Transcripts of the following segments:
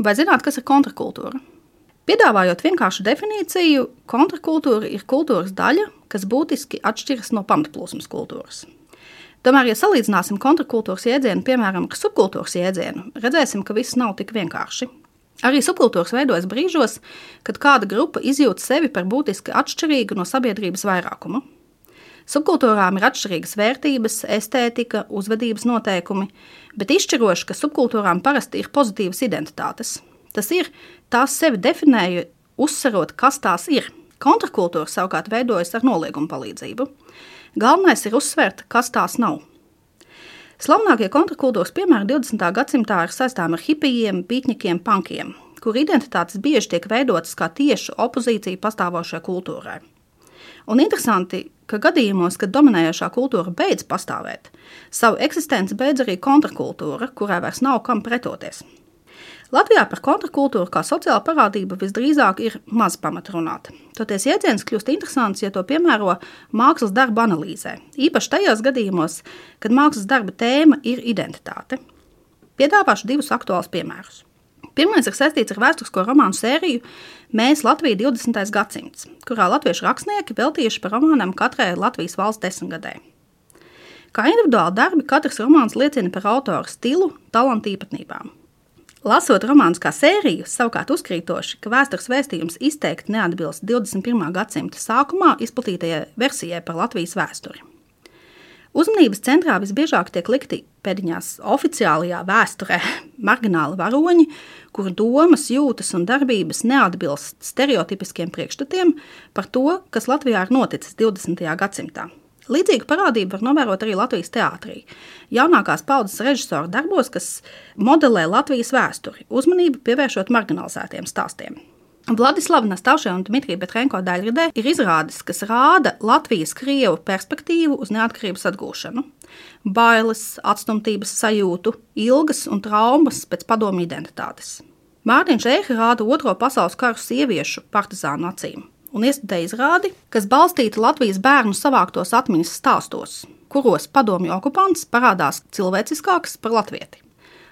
Vai zināt, kas ir kontrakultūra? Piedāvājot vienkāršu definīciju, kontrakultūra ir kultūras daļa, kas būtiski atšķiras no pamatplūsmas kultūras. Tomēr, ja salīdzināsim kontrakultūras jēdzienu, piemēram, ar subkultūras jēdzienu, redzēsim, ka viss nav tik vienkārši. Arī subkultūras veidojas brīžos, kad kāda grupa izjūt sevi par būtiski atšķirīgu no sabiedrības vairākuma. Subkultūrām ir atšķirīgas vērtības, estētika, uzvedības noteikumi, bet izšķiroši, ka subkultūrām parasti ir pozitīvas identitātes. Tas ir, tās sevi definēja, uzsverot, kas tās ir. Kontrakultūra savukārt veidojas ar noliegumu palīdzību. Galvenais ir uzsvērt, kas tās nav. Slavenākie kontrakultūras piemēri 20. gadsimtā ir saistāmi ar hipijiem, pīķņiem, punkiem, kur identitātes bieži tiek veidotas kā tieša opozīcija pastāvošajai kultūrai. Un interesanti, ka gadījumos, kad dominējošā kultūra beidz pastāvēt, savu eksistenci beidz arī kontrakultūra, kurai vairs nav kam pretoties. Latvijā par kontrakultūru kā sociālu parādību visdrīzāk ir maz pamata runāt. Toties jēdziens kļūst interesants, ja to piemēro mākslas darba analīzē, īpaši tajos gadījumos, kad mākslas darba tēma ir identitāte. Piedāvāšu divus aktuālus piemērus. Pirmais ir saistīts ar vēsturisko romānu sēriju Mēs Latvija 20. gadsimts, kurā latviešu rakstnieki veltījuši par romānam katrai Latvijas valsts desmitgadē. Kā individuāli darbi, katrs romāns liecina par autora stilu, talantu īpatnībām. Lasot romānu kā sēriju, savukārt uzkrītoši, ka vēstures vēstījums izteikti neatbilst 21. gadsimta sākumā izplatītajai versijai par Latvijas vēsturi. Uzmanības centrā visbiežāk tiek likti pēdiņās oficiālajā vēsturē margināli varoņi, kuru domas, jūtas un darbības neatbilst stereotipiskiem priekšstatiem par to, kas Latvijā ir noticis 20. gadsimtā. Līdzīgu parādību var novērot arī Latvijas teātrī. Jaunākās paudzes režisoru darbos, kas modelē Latvijas vēsturi, uzmanību pievēršot marginalizētiem stāstiem. Vladislavs Nastāvšē un Dmitrija Petrenko daļradē ir izrādes, kas rāda Latvijas krievu perspektīvu uz neatkarības atgūšanu. Bailes, atstumtības sajūtu, ilgas un traumas pēc padomu identitātes. Mārtiņš Eha rāda Otro pasaules karu sieviešu partizānu acīm un iestudēja izrādi, kas balstīta Latvijas bērnu savāktos atmiņas stāstos, kuros padomju okupants parādās cilvēciskāks par latvieti.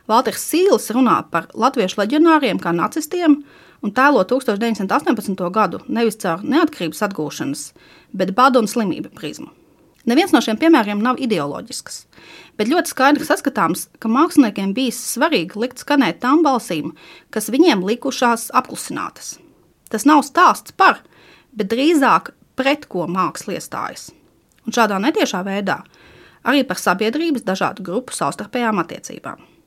Valters Sīls runā par latviešu leģionāriem kā nacistiem un tēlo 1918. gadu nevis caur neatkarības atgūšanas, bet badu un slimību prizmu. Neviens no šiem piemēriem nav ideoloģisks, bet ļoti skaidri saskatāms, ka māksliniekiem bijis svarīgi likt skanēt tām balsīm, kas viņiem likušās apklusinātas. Tas nav stāsts par, bet drīzāk pret ko māksla iestājas. Un šādā netiešā veidā arī par sabiedrības dažādu grupu savstarpējām attiecībām.